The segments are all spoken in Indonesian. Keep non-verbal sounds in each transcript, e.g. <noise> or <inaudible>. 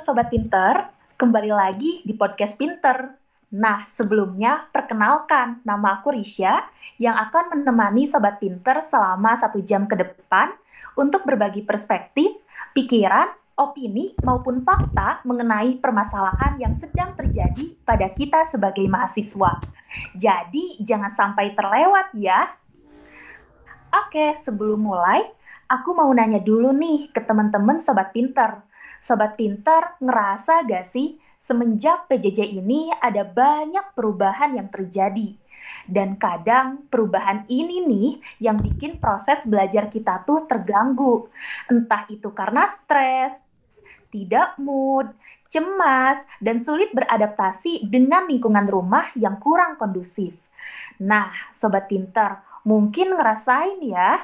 Sobat Pinter, kembali lagi di Podcast Pinter. Nah, sebelumnya perkenalkan, nama aku Risha yang akan menemani Sobat Pinter selama satu jam ke depan untuk berbagi perspektif, pikiran, opini, maupun fakta mengenai permasalahan yang sedang terjadi pada kita sebagai mahasiswa. Jadi, jangan sampai terlewat ya. Oke, sebelum mulai, aku mau nanya dulu nih ke teman-teman Sobat Pinter. Sobat Pinter ngerasa gak sih semenjak PJJ ini ada banyak perubahan yang terjadi. Dan kadang perubahan ini nih yang bikin proses belajar kita tuh terganggu. Entah itu karena stres, tidak mood, cemas, dan sulit beradaptasi dengan lingkungan rumah yang kurang kondusif. Nah, sobat pinter, mungkin ngerasain ya?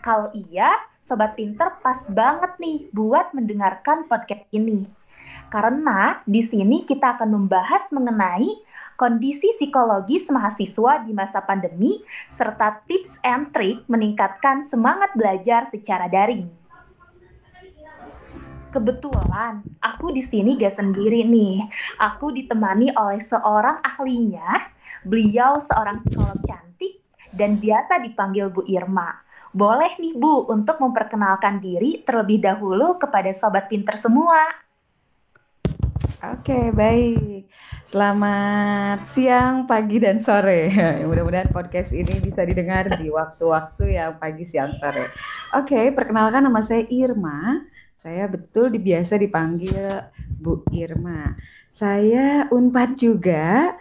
Kalau iya, sobat pinter pas banget nih buat mendengarkan podcast ini. Karena di sini kita akan membahas mengenai kondisi psikologis mahasiswa di masa pandemi serta tips and trik meningkatkan semangat belajar secara daring. Kebetulan aku di sini gak sendiri nih. Aku ditemani oleh seorang ahlinya. Beliau seorang psikolog cantik dan biasa dipanggil Bu Irma. Boleh nih Bu untuk memperkenalkan diri terlebih dahulu kepada sobat pinter semua. Oke, baik. Selamat siang, pagi, dan sore. <laughs> Mudah-mudahan podcast ini bisa didengar di waktu-waktu yang pagi, siang, sore. Oke, perkenalkan nama saya Irma. Saya betul biasa dipanggil Bu Irma. Saya Unpad juga.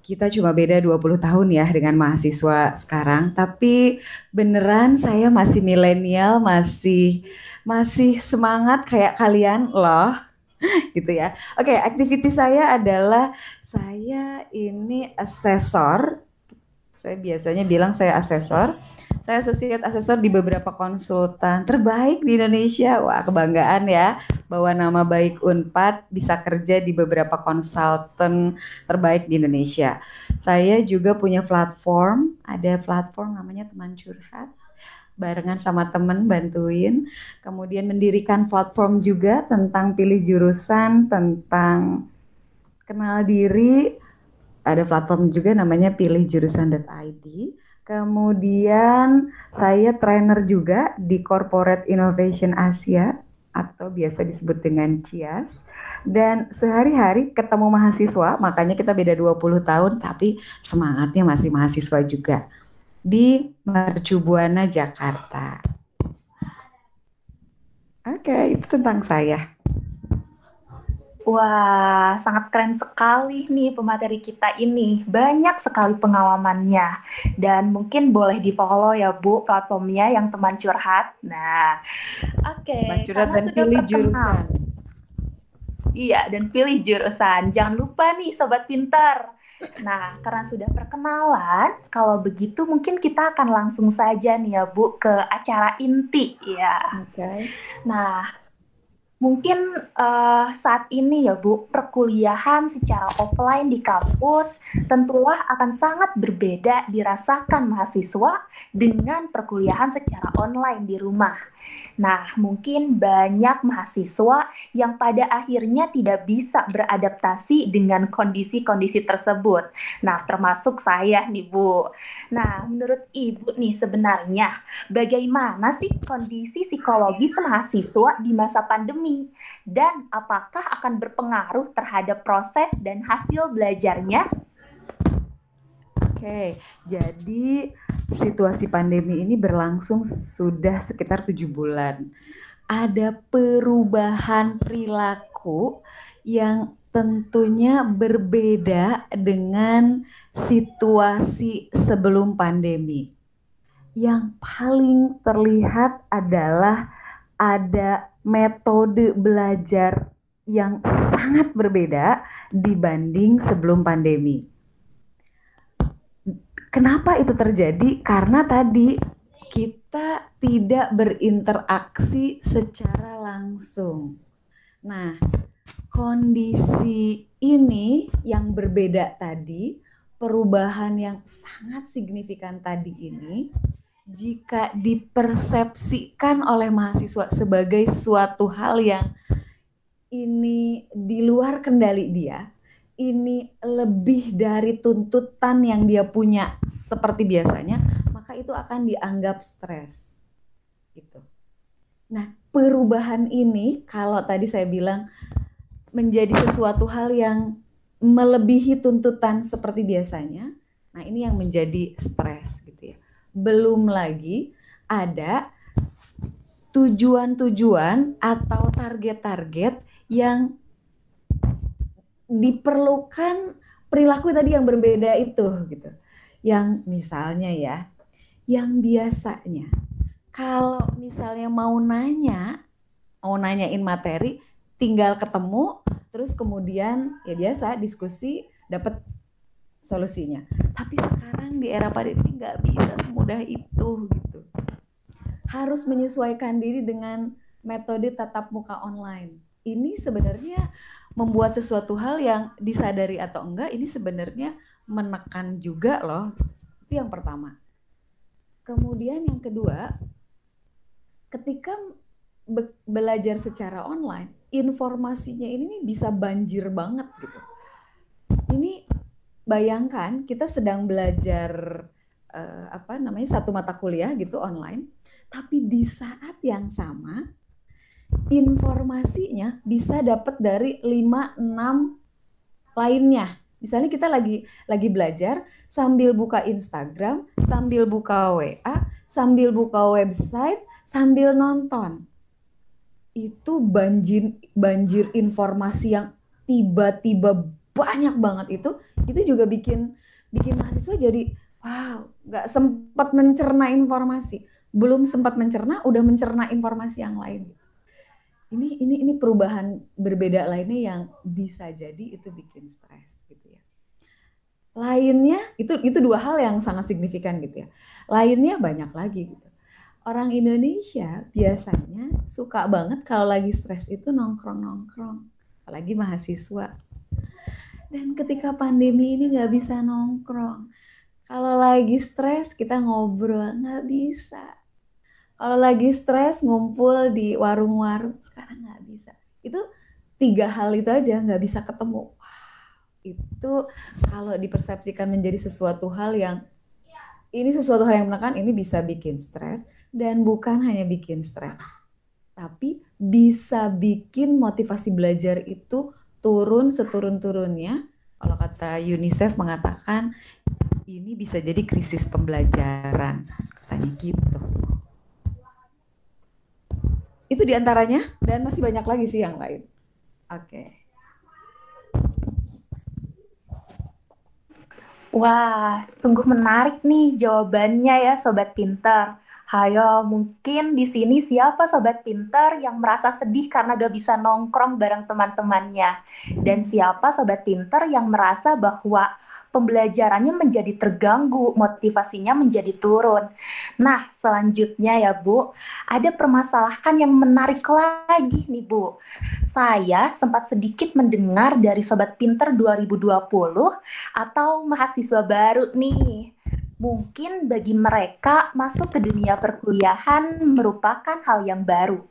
Kita cuma beda 20 tahun ya dengan mahasiswa sekarang, tapi beneran saya masih milenial, masih masih semangat kayak kalian loh <laughs> gitu ya. Oke, okay, aktivitas saya adalah saya ini asesor. Saya biasanya bilang saya asesor. Saya asosiat asesor di beberapa konsultan terbaik di Indonesia. Wah, kebanggaan ya bahwa nama baik Unpad bisa kerja di beberapa konsultan terbaik di Indonesia. Saya juga punya platform, ada platform namanya Teman Curhat barengan sama temen bantuin. Kemudian mendirikan platform juga tentang pilih jurusan, tentang kenal diri. Ada platform juga namanya pilih jurusan.id. Kemudian saya trainer juga di Corporate Innovation Asia atau biasa disebut dengan CIAS dan sehari-hari ketemu mahasiswa makanya kita beda 20 tahun tapi semangatnya masih mahasiswa juga di Mercubuana, Jakarta. Oke, itu tentang saya. Wah, sangat keren sekali nih pemateri kita ini. Banyak sekali pengalamannya. Dan mungkin boleh di-follow ya Bu platformnya yang teman curhat. Nah, oke. Okay, teman curhat dan pilih terkenal. jurusan. Iya, dan pilih jurusan. Jangan lupa nih Sobat Pintar Nah, karena sudah perkenalan, kalau begitu mungkin kita akan langsung saja nih ya Bu ke acara inti ya. Oke. Okay. Nah, Mungkin uh, saat ini ya Bu, perkuliahan secara offline di kampus tentulah akan sangat berbeda dirasakan mahasiswa dengan perkuliahan secara online di rumah. Nah, mungkin banyak mahasiswa yang pada akhirnya tidak bisa beradaptasi dengan kondisi-kondisi tersebut. Nah, termasuk saya nih, Bu. Nah, menurut Ibu nih sebenarnya bagaimana sih kondisi psikologis mahasiswa di masa pandemi dan apakah akan berpengaruh terhadap proses dan hasil belajarnya? Oke, jadi situasi pandemi ini berlangsung sudah sekitar tujuh bulan. Ada perubahan perilaku yang tentunya berbeda dengan situasi sebelum pandemi. Yang paling terlihat adalah ada metode belajar yang sangat berbeda dibanding sebelum pandemi Kenapa itu terjadi? Karena tadi kita tidak berinteraksi secara langsung. Nah, kondisi ini yang berbeda tadi, perubahan yang sangat signifikan tadi ini, jika dipersepsikan oleh mahasiswa sebagai suatu hal yang ini di luar kendali dia, ini lebih dari tuntutan yang dia punya seperti biasanya, maka itu akan dianggap stres. Gitu. Nah, perubahan ini kalau tadi saya bilang menjadi sesuatu hal yang melebihi tuntutan seperti biasanya, nah ini yang menjadi stres gitu ya. Belum lagi ada tujuan-tujuan atau target-target yang diperlukan perilaku tadi yang berbeda itu gitu. Yang misalnya ya, yang biasanya kalau misalnya mau nanya, mau nanyain materi, tinggal ketemu, terus kemudian ya biasa diskusi dapat solusinya. Tapi sekarang di era pandemi nggak bisa semudah itu gitu. Harus menyesuaikan diri dengan metode tatap muka online. Ini sebenarnya membuat sesuatu hal yang disadari atau enggak ini sebenarnya menekan juga loh. Itu yang pertama. Kemudian yang kedua, ketika be belajar secara online, informasinya ini bisa banjir banget gitu. Ini bayangkan kita sedang belajar uh, apa namanya satu mata kuliah gitu online, tapi di saat yang sama informasinya bisa dapat dari 5 6 lainnya. Misalnya kita lagi lagi belajar sambil buka Instagram, sambil buka WA, sambil buka website, sambil nonton. Itu banjir banjir informasi yang tiba-tiba banyak banget itu, itu juga bikin bikin mahasiswa jadi wow, nggak sempat mencerna informasi. Belum sempat mencerna, udah mencerna informasi yang lain ini ini ini perubahan berbeda lainnya yang bisa jadi itu bikin stres gitu ya. Lainnya itu itu dua hal yang sangat signifikan gitu ya. Lainnya banyak lagi gitu. Orang Indonesia biasanya suka banget kalau lagi stres itu nongkrong-nongkrong, apalagi mahasiswa. Dan ketika pandemi ini nggak bisa nongkrong, kalau lagi stres kita ngobrol nggak bisa kalau lagi stres ngumpul di warung-warung sekarang nggak bisa. Itu tiga hal itu aja nggak bisa ketemu. itu kalau dipersepsikan menjadi sesuatu hal yang ini sesuatu hal yang menekan ini bisa bikin stres dan bukan hanya bikin stres tapi bisa bikin motivasi belajar itu turun seturun-turunnya kalau kata UNICEF mengatakan ini bisa jadi krisis pembelajaran katanya gitu itu di antaranya dan masih banyak lagi sih yang lain. Oke. Okay. Wah, sungguh menarik nih jawabannya ya Sobat Pinter. Hayo, mungkin di sini siapa sobat pinter yang merasa sedih karena gak bisa nongkrong bareng teman-temannya? Dan siapa sobat pinter yang merasa bahwa pembelajarannya menjadi terganggu, motivasinya menjadi turun. Nah, selanjutnya ya Bu, ada permasalahan yang menarik lagi nih Bu. Saya sempat sedikit mendengar dari Sobat Pinter 2020 atau mahasiswa baru nih. Mungkin bagi mereka masuk ke dunia perkuliahan merupakan hal yang baru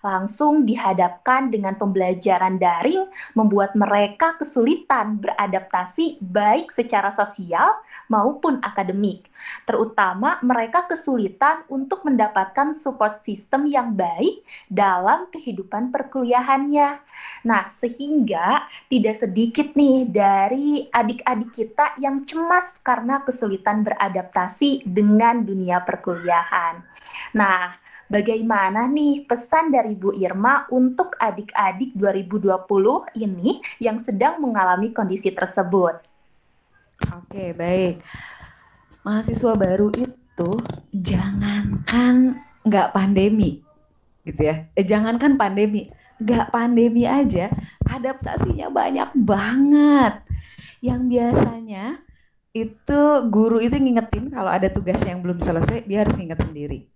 langsung dihadapkan dengan pembelajaran daring membuat mereka kesulitan beradaptasi baik secara sosial maupun akademik. Terutama mereka kesulitan untuk mendapatkan support system yang baik dalam kehidupan perkuliahannya. Nah, sehingga tidak sedikit nih dari adik-adik kita yang cemas karena kesulitan beradaptasi dengan dunia perkuliahan. Nah, Bagaimana nih pesan dari Bu Irma untuk adik-adik 2020 ini yang sedang mengalami kondisi tersebut? Oke, baik. Mahasiswa baru itu jangankan nggak pandemi, gitu ya. Eh, jangankan pandemi, nggak pandemi aja, adaptasinya banyak banget. Yang biasanya itu guru itu ngingetin kalau ada tugas yang belum selesai, dia harus ngingetin diri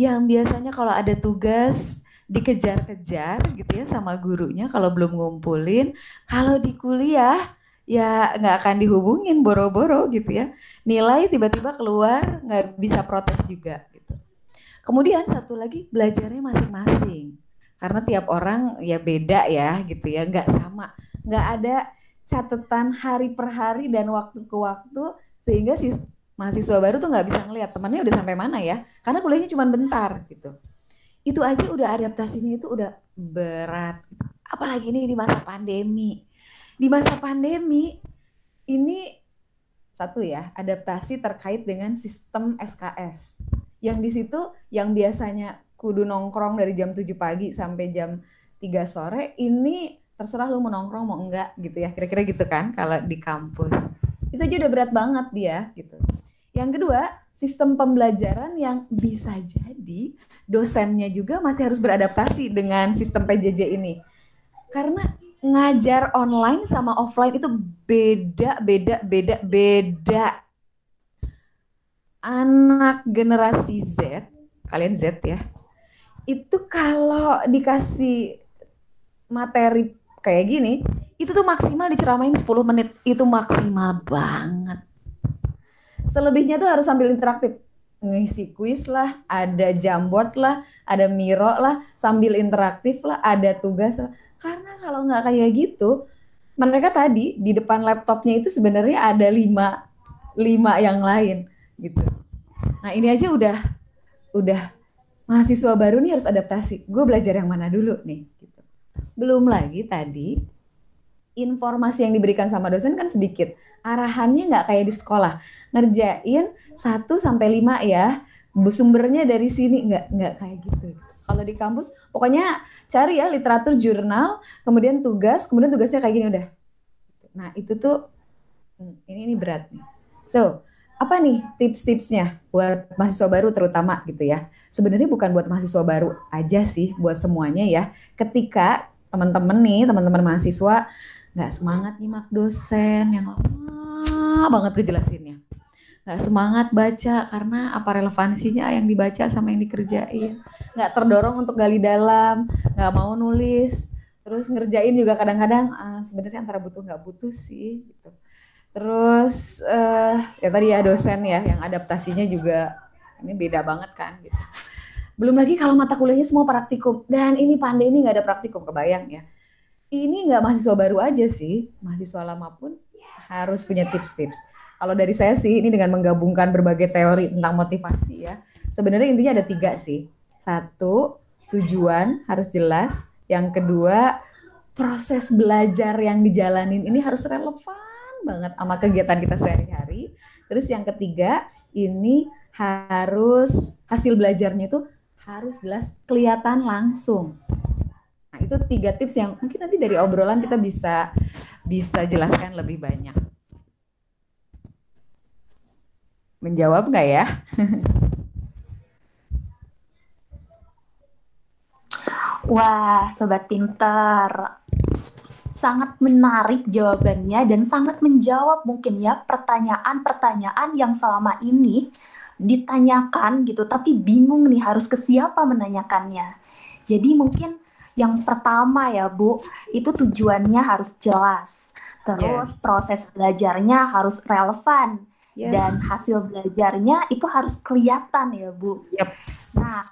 yang biasanya kalau ada tugas dikejar-kejar gitu ya sama gurunya kalau belum ngumpulin kalau di kuliah ya nggak akan dihubungin boro-boro gitu ya. Nilai tiba-tiba keluar nggak bisa protes juga gitu. Kemudian satu lagi belajarnya masing-masing. Karena tiap orang ya beda ya gitu ya nggak sama. Nggak ada catatan hari per hari dan waktu ke waktu sehingga si mahasiswa baru tuh nggak bisa ngelihat temannya udah sampai mana ya karena kuliahnya cuma bentar gitu. Itu aja udah adaptasinya itu udah berat apalagi ini di masa pandemi. Di masa pandemi ini satu ya adaptasi terkait dengan sistem SKS yang di situ yang biasanya kudu nongkrong dari jam 7 pagi sampai jam 3 sore ini terserah lu mau nongkrong mau enggak gitu ya. Kira-kira gitu kan kalau di kampus. Itu aja udah berat banget dia gitu yang kedua sistem pembelajaran yang bisa jadi dosennya juga masih harus beradaptasi dengan sistem PJJ ini karena ngajar online sama offline itu beda beda beda beda anak generasi Z kalian Z ya itu kalau dikasih materi kayak gini, itu tuh maksimal diceramain 10 menit. Itu maksimal banget. Selebihnya tuh harus sambil interaktif. Ngisi kuis lah, ada jambot lah, ada miro lah, sambil interaktif lah, ada tugas lah. Karena kalau nggak kayak gitu, mereka tadi di depan laptopnya itu sebenarnya ada lima, lima yang lain gitu. Nah ini aja udah udah mahasiswa baru nih harus adaptasi. Gue belajar yang mana dulu nih? Gitu. Belum lagi tadi informasi yang diberikan sama dosen kan sedikit. Arahannya nggak kayak di sekolah. Ngerjain 1 sampai 5 ya. Sumbernya dari sini nggak nggak kayak gitu. Kalau di kampus pokoknya cari ya literatur jurnal, kemudian tugas, kemudian tugasnya kayak gini udah. Nah, itu tuh hmm, ini ini berat nih. So, apa nih tips-tipsnya buat mahasiswa baru terutama gitu ya? Sebenarnya bukan buat mahasiswa baru aja sih, buat semuanya ya. Ketika teman-teman nih, teman-teman mahasiswa nggak semangat nyimak dosen yang lama banget kejelasinnya. Nggak semangat baca karena apa relevansinya yang dibaca sama yang dikerjain. Nggak terdorong untuk gali dalam, nggak mau nulis. Terus ngerjain juga kadang-kadang uh, sebenarnya antara butuh nggak butuh sih gitu Terus uh, ya tadi ya dosen ya yang adaptasinya juga ini beda banget kan gitu. Belum lagi kalau mata kuliahnya semua praktikum dan ini pandemi nggak ada praktikum kebayang ya. Ini nggak mahasiswa baru aja sih, mahasiswa lama pun harus punya tips-tips. Kalau dari saya sih ini dengan menggabungkan berbagai teori tentang motivasi ya. Sebenarnya intinya ada tiga sih. Satu, tujuan harus jelas. Yang kedua, proses belajar yang dijalanin ini harus relevan banget sama kegiatan kita sehari-hari. Terus yang ketiga, ini harus hasil belajarnya itu harus jelas kelihatan langsung. Itu tiga tips yang mungkin nanti dari obrolan kita bisa bisa jelaskan lebih banyak. Menjawab nggak ya? <laughs> Wah, sobat pintar sangat menarik jawabannya dan sangat menjawab mungkin ya pertanyaan-pertanyaan yang selama ini ditanyakan gitu tapi bingung nih harus ke siapa menanyakannya. Jadi mungkin yang pertama ya Bu, itu tujuannya harus jelas. Terus yes. proses belajarnya harus relevan yes. dan hasil belajarnya itu harus kelihatan ya Bu. Yep. Nah,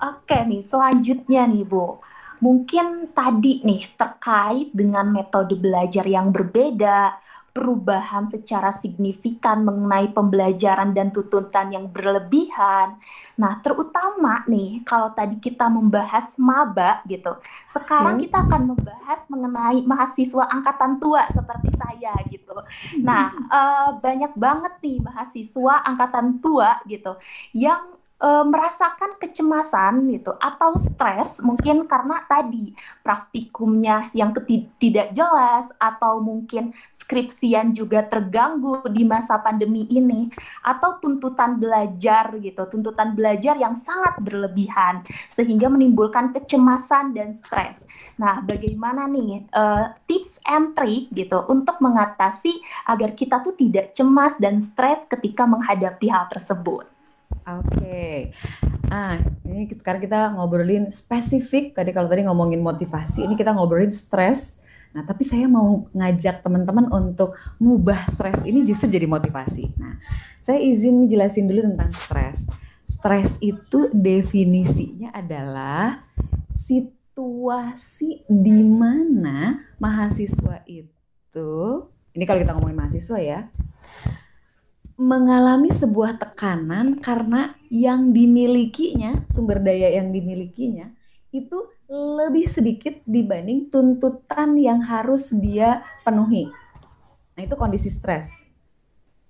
oke okay nih selanjutnya nih Bu Mungkin tadi nih terkait dengan metode belajar yang berbeda, perubahan secara signifikan mengenai pembelajaran dan tuntutan yang berlebihan. Nah, terutama nih kalau tadi kita membahas maba gitu. Sekarang hmm. kita akan membahas mengenai mahasiswa angkatan tua seperti saya gitu. Nah, uh, banyak banget nih mahasiswa angkatan tua gitu yang e, merasakan kecemasan gitu atau stres mungkin karena tadi praktikumnya yang tidak jelas atau mungkin skripsian juga terganggu di masa pandemi ini atau tuntutan belajar gitu tuntutan belajar yang sangat berlebihan sehingga menimbulkan kecemasan dan stres. Nah, bagaimana nih uh, tips and trick gitu untuk mengatasi agar kita tuh tidak cemas dan stres ketika menghadapi hal tersebut? Oke. Okay. Ah, ini sekarang kita ngobrolin spesifik. Tadi kalau tadi ngomongin motivasi, ini kita ngobrolin stres. Nah, tapi saya mau ngajak teman-teman untuk ngubah stres ini justru jadi motivasi. Nah, saya izin jelasin dulu tentang stres. Stres itu definisinya adalah situasi di mana mahasiswa itu, ini kalau kita ngomongin mahasiswa ya, mengalami sebuah tekanan karena yang dimilikinya, sumber daya yang dimilikinya itu lebih sedikit dibanding tuntutan yang harus dia penuhi. Nah, itu kondisi stres.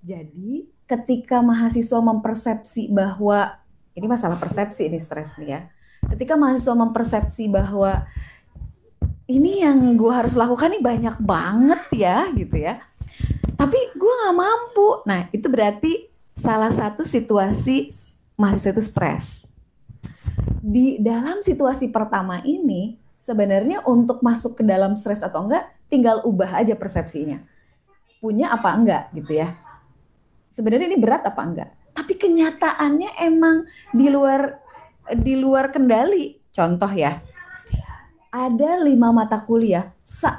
Jadi, ketika mahasiswa mempersepsi bahwa ini masalah persepsi ini stres nih ya. Ketika mahasiswa mempersepsi bahwa ini yang gue harus lakukan nih banyak banget ya gitu ya tapi gue nggak mampu. Nah itu berarti salah satu situasi mahasiswa itu stres. Di dalam situasi pertama ini sebenarnya untuk masuk ke dalam stres atau enggak tinggal ubah aja persepsinya. Punya apa enggak gitu ya. Sebenarnya ini berat apa enggak? Tapi kenyataannya emang di luar di luar kendali. Contoh ya ada lima mata kuliah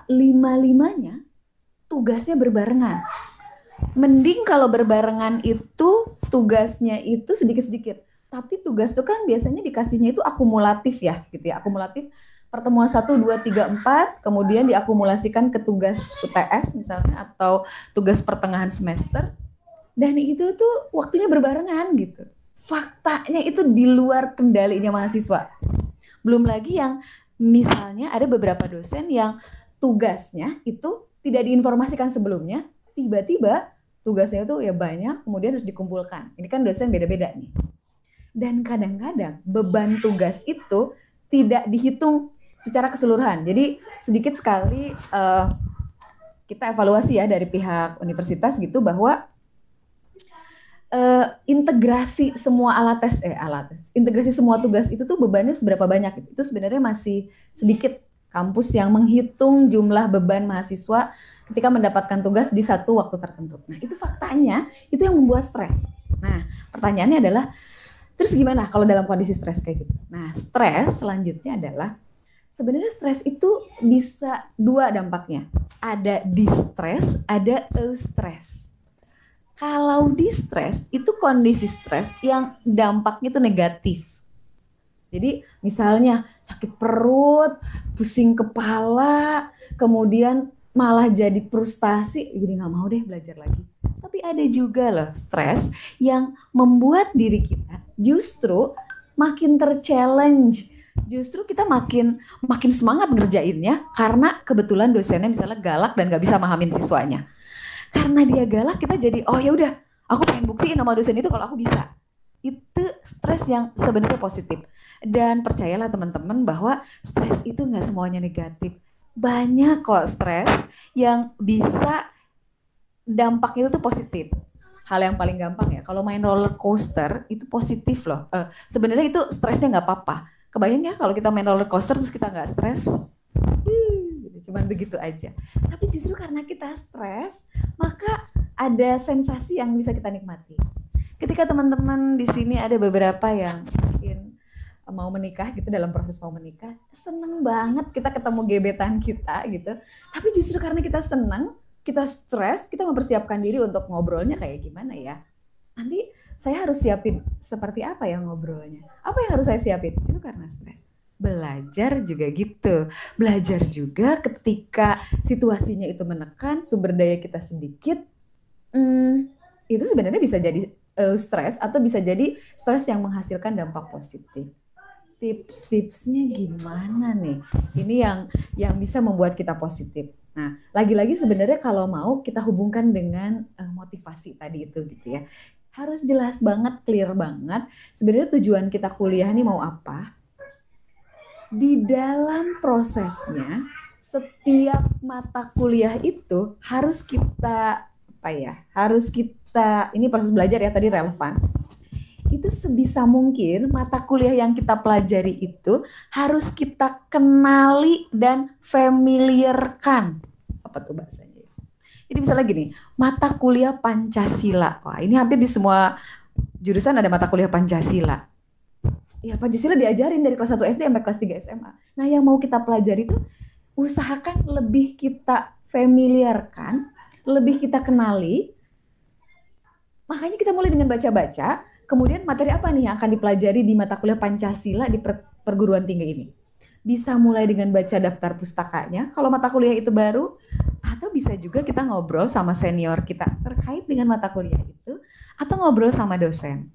lima limanya tugasnya berbarengan. Mending kalau berbarengan itu tugasnya itu sedikit-sedikit. Tapi tugas itu kan biasanya dikasihnya itu akumulatif ya, gitu ya. Akumulatif pertemuan 1 2 3 4 kemudian diakumulasikan ke tugas UTS misalnya atau tugas pertengahan semester. Dan itu tuh waktunya berbarengan gitu. Faktanya itu di luar kendalinya mahasiswa. Belum lagi yang misalnya ada beberapa dosen yang tugasnya itu tidak diinformasikan sebelumnya, tiba-tiba tugasnya itu ya banyak, kemudian harus dikumpulkan. Ini kan dosen beda-beda nih. Dan kadang-kadang beban tugas itu tidak dihitung secara keseluruhan. Jadi sedikit sekali uh, kita evaluasi ya dari pihak universitas gitu bahwa uh, integrasi semua alat tes eh alat tes integrasi semua tugas itu tuh bebannya seberapa banyak itu sebenarnya masih sedikit kampus yang menghitung jumlah beban mahasiswa ketika mendapatkan tugas di satu waktu tertentu. Nah, itu faktanya, itu yang membuat stres. Nah, pertanyaannya adalah, terus gimana kalau dalam kondisi stres kayak gitu? Nah, stres selanjutnya adalah, sebenarnya stres itu bisa dua dampaknya. Ada distress, ada eustress. Kalau distress, itu kondisi stres yang dampaknya itu negatif jadi misalnya sakit perut, pusing kepala, kemudian malah jadi frustasi, jadi nggak mau deh belajar lagi. Tapi ada juga loh stres yang membuat diri kita justru makin terchallenge. Justru kita makin makin semangat ngerjainnya karena kebetulan dosennya misalnya galak dan nggak bisa memahamin siswanya. Karena dia galak kita jadi oh ya udah aku pengen buktiin sama dosen itu kalau aku bisa. Itu stres yang sebenarnya positif dan percayalah teman-teman bahwa stres itu nggak semuanya negatif. Banyak kok stres yang bisa dampaknya itu tuh positif. Hal yang paling gampang ya, kalau main roller coaster itu positif loh. Uh, Sebenarnya itu stresnya nggak apa-apa. Kebayang ya kalau kita main roller coaster terus kita nggak stres? Gitu, cuman begitu aja. Tapi justru karena kita stres, maka ada sensasi yang bisa kita nikmati. Ketika teman-teman di sini ada beberapa yang mungkin mau menikah gitu dalam proses mau menikah seneng banget kita ketemu gebetan kita gitu. Tapi justru karena kita seneng kita stres kita mempersiapkan diri untuk ngobrolnya kayak gimana ya? Nanti saya harus siapin seperti apa ya ngobrolnya? Apa yang harus saya siapin? Itu karena stres belajar juga gitu. Belajar juga ketika situasinya itu menekan sumber daya kita sedikit hmm, itu sebenarnya bisa jadi uh, stres atau bisa jadi stres yang menghasilkan dampak positif tips-tipsnya gimana nih? Ini yang yang bisa membuat kita positif. Nah, lagi-lagi sebenarnya kalau mau kita hubungkan dengan uh, motivasi tadi itu gitu ya. Harus jelas banget, clear banget sebenarnya tujuan kita kuliah ini mau apa. Di dalam prosesnya setiap mata kuliah itu harus kita apa ya? Harus kita ini proses belajar ya tadi relevan itu sebisa mungkin mata kuliah yang kita pelajari itu harus kita kenali dan familiarkan. Apa tuh bahasanya? Jadi misalnya gini, mata kuliah Pancasila. Wah, ini hampir di semua jurusan ada mata kuliah Pancasila. Ya, Pancasila diajarin dari kelas 1 SD sampai kelas 3 SMA. Nah, yang mau kita pelajari itu usahakan lebih kita familiarkan, lebih kita kenali. Makanya kita mulai dengan baca-baca, Kemudian materi apa nih yang akan dipelajari di mata kuliah Pancasila di per perguruan tinggi ini? bisa mulai dengan baca daftar pustakanya kalau mata kuliah itu baru atau bisa juga kita ngobrol sama senior kita terkait dengan mata kuliah itu atau ngobrol sama dosen.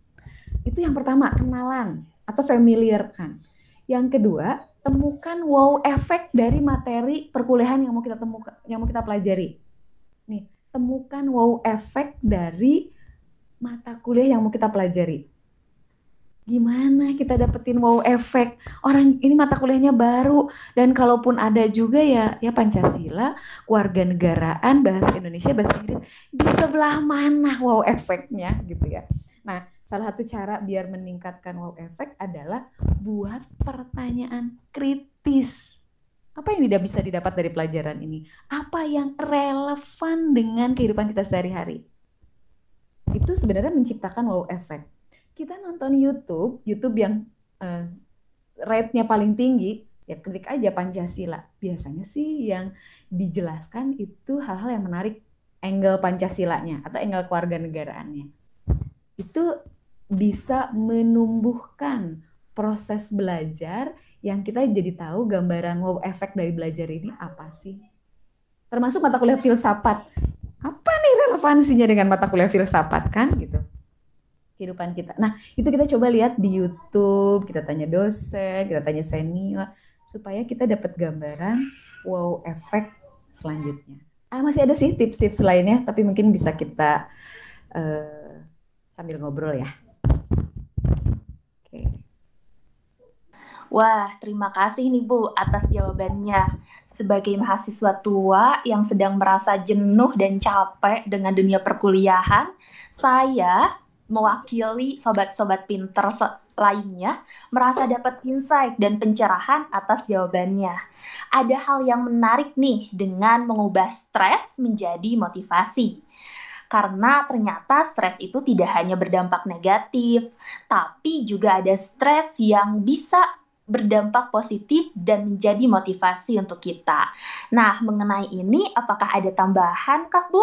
Itu yang pertama, kenalan atau familiar kan. Yang kedua, temukan wow efek dari materi perkuliahan yang mau kita temukan, yang mau kita pelajari. Nih, temukan wow efek dari mata kuliah yang mau kita pelajari. Gimana kita dapetin wow efek orang ini mata kuliahnya baru. Dan kalaupun ada juga ya ya Pancasila keluarga negaraan bahasa Indonesia bahasa Inggris di sebelah mana wow efeknya gitu ya. Nah salah satu cara biar meningkatkan wow efek adalah buat pertanyaan kritis. Apa yang tidak bisa didapat dari pelajaran ini? Apa yang relevan dengan kehidupan kita sehari-hari itu sebenarnya menciptakan wow efek kita nonton YouTube, YouTube yang uh, rate-nya paling tinggi, ya ketik aja Pancasila. Biasanya sih yang dijelaskan itu hal-hal yang menarik angle Pancasilanya atau angle keluarga negaraannya. Itu bisa menumbuhkan proses belajar yang kita jadi tahu gambaran wow efek dari belajar ini apa sih. Termasuk mata kuliah filsafat. Apa nih relevansinya dengan mata kuliah filsafat kan gitu kehidupan kita. Nah, itu kita coba lihat di YouTube, kita tanya dosen, kita tanya senior, supaya kita dapat gambaran wow efek selanjutnya. Ah, masih ada sih tips-tips lainnya, tapi mungkin bisa kita uh, sambil ngobrol ya. Oke. Wah, terima kasih nih Bu atas jawabannya. Sebagai mahasiswa tua yang sedang merasa jenuh dan capek dengan dunia perkuliahan, saya mewakili sobat-sobat pinter lainnya merasa dapat insight dan pencerahan atas jawabannya. Ada hal yang menarik nih dengan mengubah stres menjadi motivasi. Karena ternyata stres itu tidak hanya berdampak negatif, tapi juga ada stres yang bisa berdampak positif dan menjadi motivasi untuk kita. Nah, mengenai ini apakah ada tambahan Kak Bu?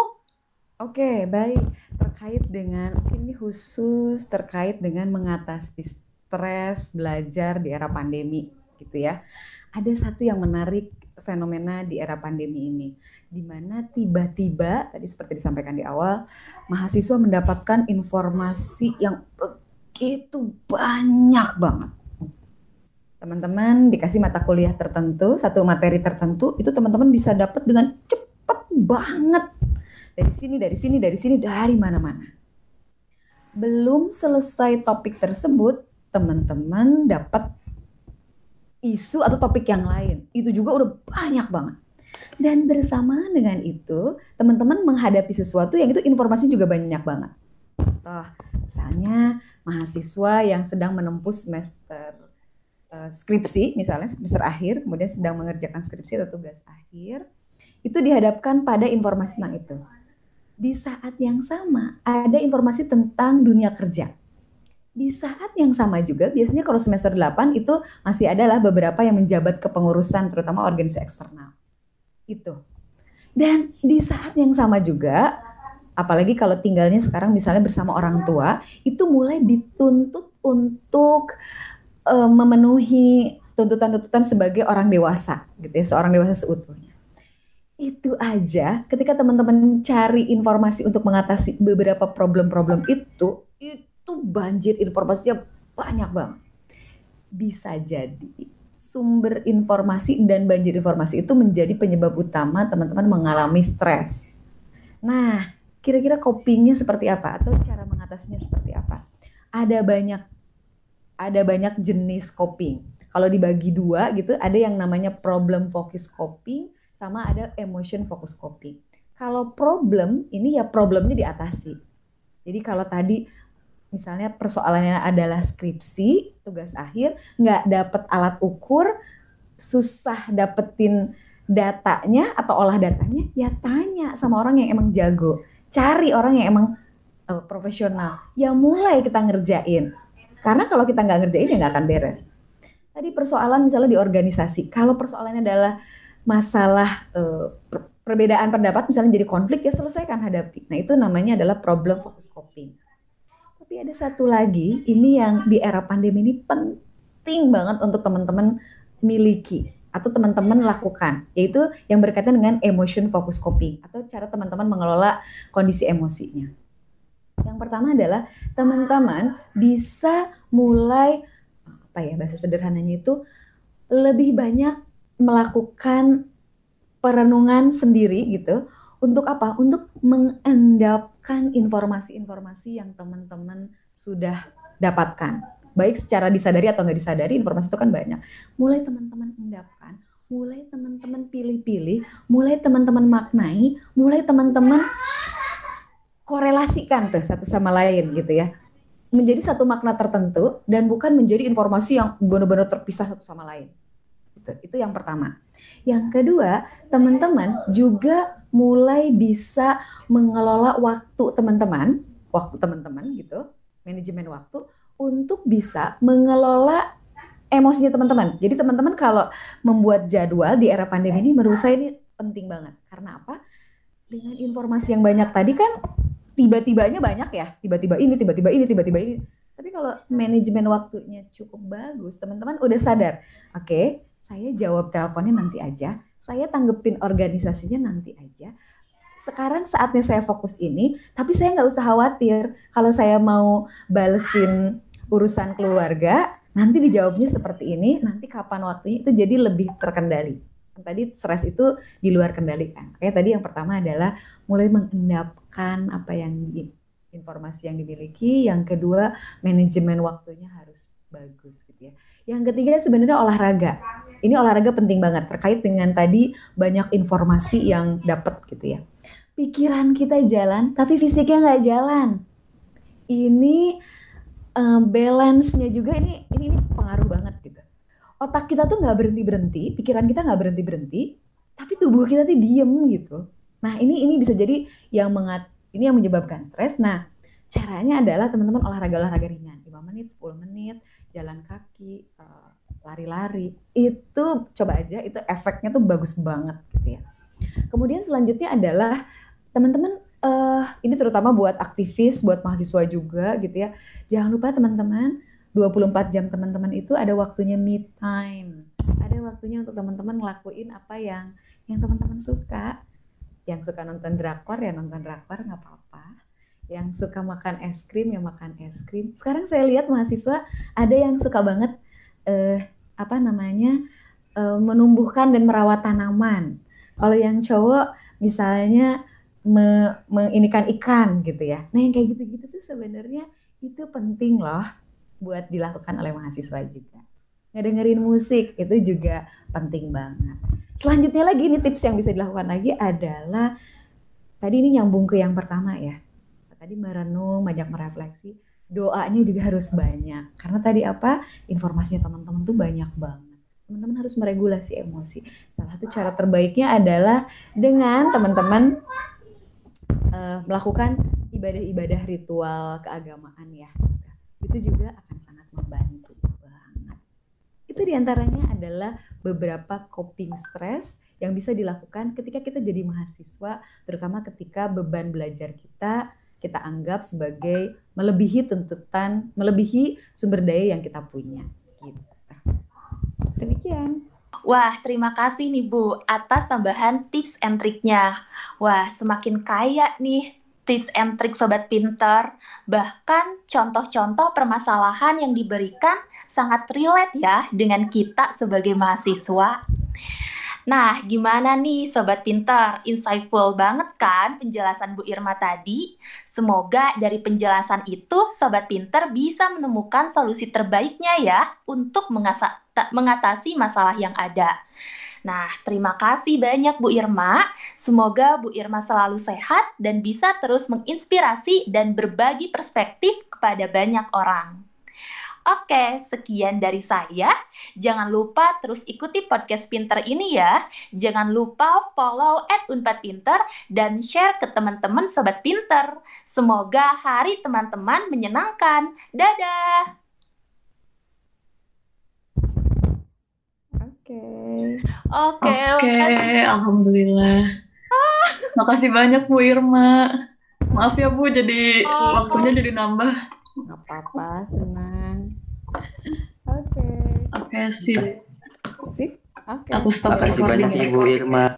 Oke, baik terkait dengan ini khusus terkait dengan mengatasi stres belajar di era pandemi gitu ya. Ada satu yang menarik fenomena di era pandemi ini di mana tiba-tiba tadi seperti disampaikan di awal mahasiswa mendapatkan informasi yang begitu banyak banget. Teman-teman dikasih mata kuliah tertentu, satu materi tertentu itu teman-teman bisa dapat dengan cepat banget dari sini, dari sini, dari sini, dari mana-mana. Belum selesai topik tersebut, teman-teman dapat isu atau topik yang lain. Itu juga udah banyak banget. Dan bersamaan dengan itu, teman-teman menghadapi sesuatu yang itu informasi juga banyak banget. Contoh, misalnya mahasiswa yang sedang menempuh semester uh, skripsi, misalnya semester akhir, kemudian sedang mengerjakan skripsi atau tugas akhir, itu dihadapkan pada informasi tentang itu di saat yang sama ada informasi tentang dunia kerja. Di saat yang sama juga biasanya kalau semester 8 itu masih adalah beberapa yang menjabat kepengurusan terutama organisasi eksternal. Itu. Dan di saat yang sama juga apalagi kalau tinggalnya sekarang misalnya bersama orang tua itu mulai dituntut untuk uh, memenuhi tuntutan-tuntutan sebagai orang dewasa gitu ya, seorang dewasa seutuhnya. Itu aja ketika teman-teman cari informasi untuk mengatasi beberapa problem-problem itu itu banjir informasinya banyak banget. Bisa jadi sumber informasi dan banjir informasi itu menjadi penyebab utama teman-teman mengalami stres. Nah kira-kira copingnya seperti apa atau cara mengatasinya seperti apa? Ada banyak ada banyak jenis coping kalau dibagi dua gitu ada yang namanya problem focus coping sama ada emotion focus coping. Kalau problem ini ya problemnya diatasi. Jadi kalau tadi misalnya persoalannya adalah skripsi, tugas akhir, nggak dapet alat ukur, susah dapetin datanya atau olah datanya, ya tanya sama orang yang emang jago. Cari orang yang emang uh, profesional. Ya mulai kita ngerjain. Karena kalau kita nggak ngerjain ya nggak akan beres. Tadi persoalan misalnya di organisasi. Kalau persoalannya adalah masalah uh, perbedaan pendapat misalnya jadi konflik ya selesaikan hadapi. Nah itu namanya adalah problem focus coping. Tapi ada satu lagi ini yang di era pandemi ini penting banget untuk teman-teman miliki atau teman-teman lakukan, yaitu yang berkaitan dengan emotion focus coping atau cara teman-teman mengelola kondisi emosinya. Yang pertama adalah teman-teman bisa mulai apa ya bahasa sederhananya itu lebih banyak melakukan perenungan sendiri gitu. Untuk apa? Untuk mengendapkan informasi-informasi yang teman-teman sudah dapatkan. Baik secara disadari atau nggak disadari informasi itu kan banyak. Mulai teman-teman endapkan mulai teman-teman pilih-pilih mulai teman-teman maknai mulai teman-teman korelasikan tuh satu sama lain gitu ya menjadi satu makna tertentu dan bukan menjadi informasi yang benar-benar terpisah satu sama lain itu itu yang pertama yang kedua teman-teman juga mulai bisa mengelola waktu teman-teman waktu teman-teman gitu manajemen waktu untuk bisa mengelola emosinya teman-teman. Jadi teman-teman kalau membuat jadwal di era pandemi ini menurut saya ini penting banget. Karena apa? Dengan informasi yang banyak tadi kan tiba-tibanya banyak ya. Tiba-tiba ini, tiba-tiba ini, tiba-tiba ini. Tapi kalau manajemen waktunya cukup bagus, teman-teman udah sadar. Oke, okay, saya jawab teleponnya nanti aja. Saya tanggepin organisasinya nanti aja sekarang saatnya saya fokus ini, tapi saya nggak usah khawatir kalau saya mau balesin urusan keluarga, nanti dijawabnya seperti ini, nanti kapan waktunya itu jadi lebih terkendali. Tadi stres itu di luar kendali kan. Kayak tadi yang pertama adalah mulai mengendapkan apa yang informasi yang dimiliki, yang kedua manajemen waktunya harus bagus gitu ya. Yang ketiga sebenarnya olahraga. Ini olahraga penting banget terkait dengan tadi banyak informasi yang dapat gitu ya pikiran kita jalan tapi fisiknya nggak jalan ini um, balance-nya juga ini, ini ini pengaruh banget otak kita tuh nggak berhenti berhenti pikiran kita nggak berhenti berhenti tapi tubuh kita tuh diem gitu. Nah ini ini bisa jadi yang mengat ini yang menyebabkan stres. Nah caranya adalah teman-teman olahraga olahraga ringan. 5 menit 10 menit jalan kaki uh, lari-lari. Itu coba aja itu efeknya tuh bagus banget gitu ya. Kemudian selanjutnya adalah teman-teman uh, ini terutama buat aktivis, buat mahasiswa juga gitu ya. Jangan lupa teman-teman 24 jam teman-teman itu ada waktunya me time. Ada waktunya untuk teman-teman ngelakuin apa yang yang teman-teman suka. Yang suka nonton drakor ya nonton drakor nggak apa-apa. Yang suka makan es krim ya makan es krim. Sekarang saya lihat mahasiswa ada yang suka banget eh, apa namanya eh, menumbuhkan dan merawat tanaman. Kalau yang cowok misalnya me, menginikan ikan gitu ya. Nah yang kayak gitu-gitu tuh sebenarnya itu penting loh buat dilakukan oleh mahasiswa juga. Ngedengerin musik itu juga penting banget. Selanjutnya lagi ini tips yang bisa dilakukan lagi adalah tadi ini nyambung ke yang pertama ya. Tadi merenung, banyak merefleksi. Doanya juga harus banyak. Karena tadi apa? Informasinya teman-teman tuh banyak banget. Teman-teman harus meregulasi emosi. Salah satu cara terbaiknya adalah dengan teman-teman uh, melakukan ibadah-ibadah ritual keagamaan ya. Itu juga akan sangat membantu banget. Itu di antaranya adalah beberapa coping stress yang bisa dilakukan ketika kita jadi mahasiswa, terutama ketika beban belajar kita kita anggap sebagai melebihi tuntutan, melebihi sumber daya yang kita punya. Gitu. Demikian. Wah, terima kasih nih Bu atas tambahan tips and triknya. Wah, semakin kaya nih tips and trik Sobat Pinter. Bahkan contoh-contoh permasalahan yang diberikan sangat relate ya dengan kita sebagai mahasiswa. Nah, gimana nih Sobat Pinter? Insightful banget kan penjelasan Bu Irma tadi? Semoga dari penjelasan itu Sobat Pinter bisa menemukan solusi terbaiknya ya untuk mengatasi masalah yang ada. Nah, terima kasih banyak Bu Irma. Semoga Bu Irma selalu sehat dan bisa terus menginspirasi dan berbagi perspektif kepada banyak orang. Oke, sekian dari saya. Jangan lupa terus ikuti podcast Pinter ini ya. Jangan lupa follow at Unpad Pinter dan share ke teman-teman Sobat Pinter. Semoga hari teman-teman menyenangkan. Dadah! Oke. Oke, Oke, alhamdulillah. Makasih banyak Bu Irma. Maaf ya Bu, jadi oh. waktunya jadi nambah. Gak apa-apa, senang. Oke. Okay. Oke, okay, sip. Sip. Oke. Aku stop Makasih recording banyak ya. Ibu Irma.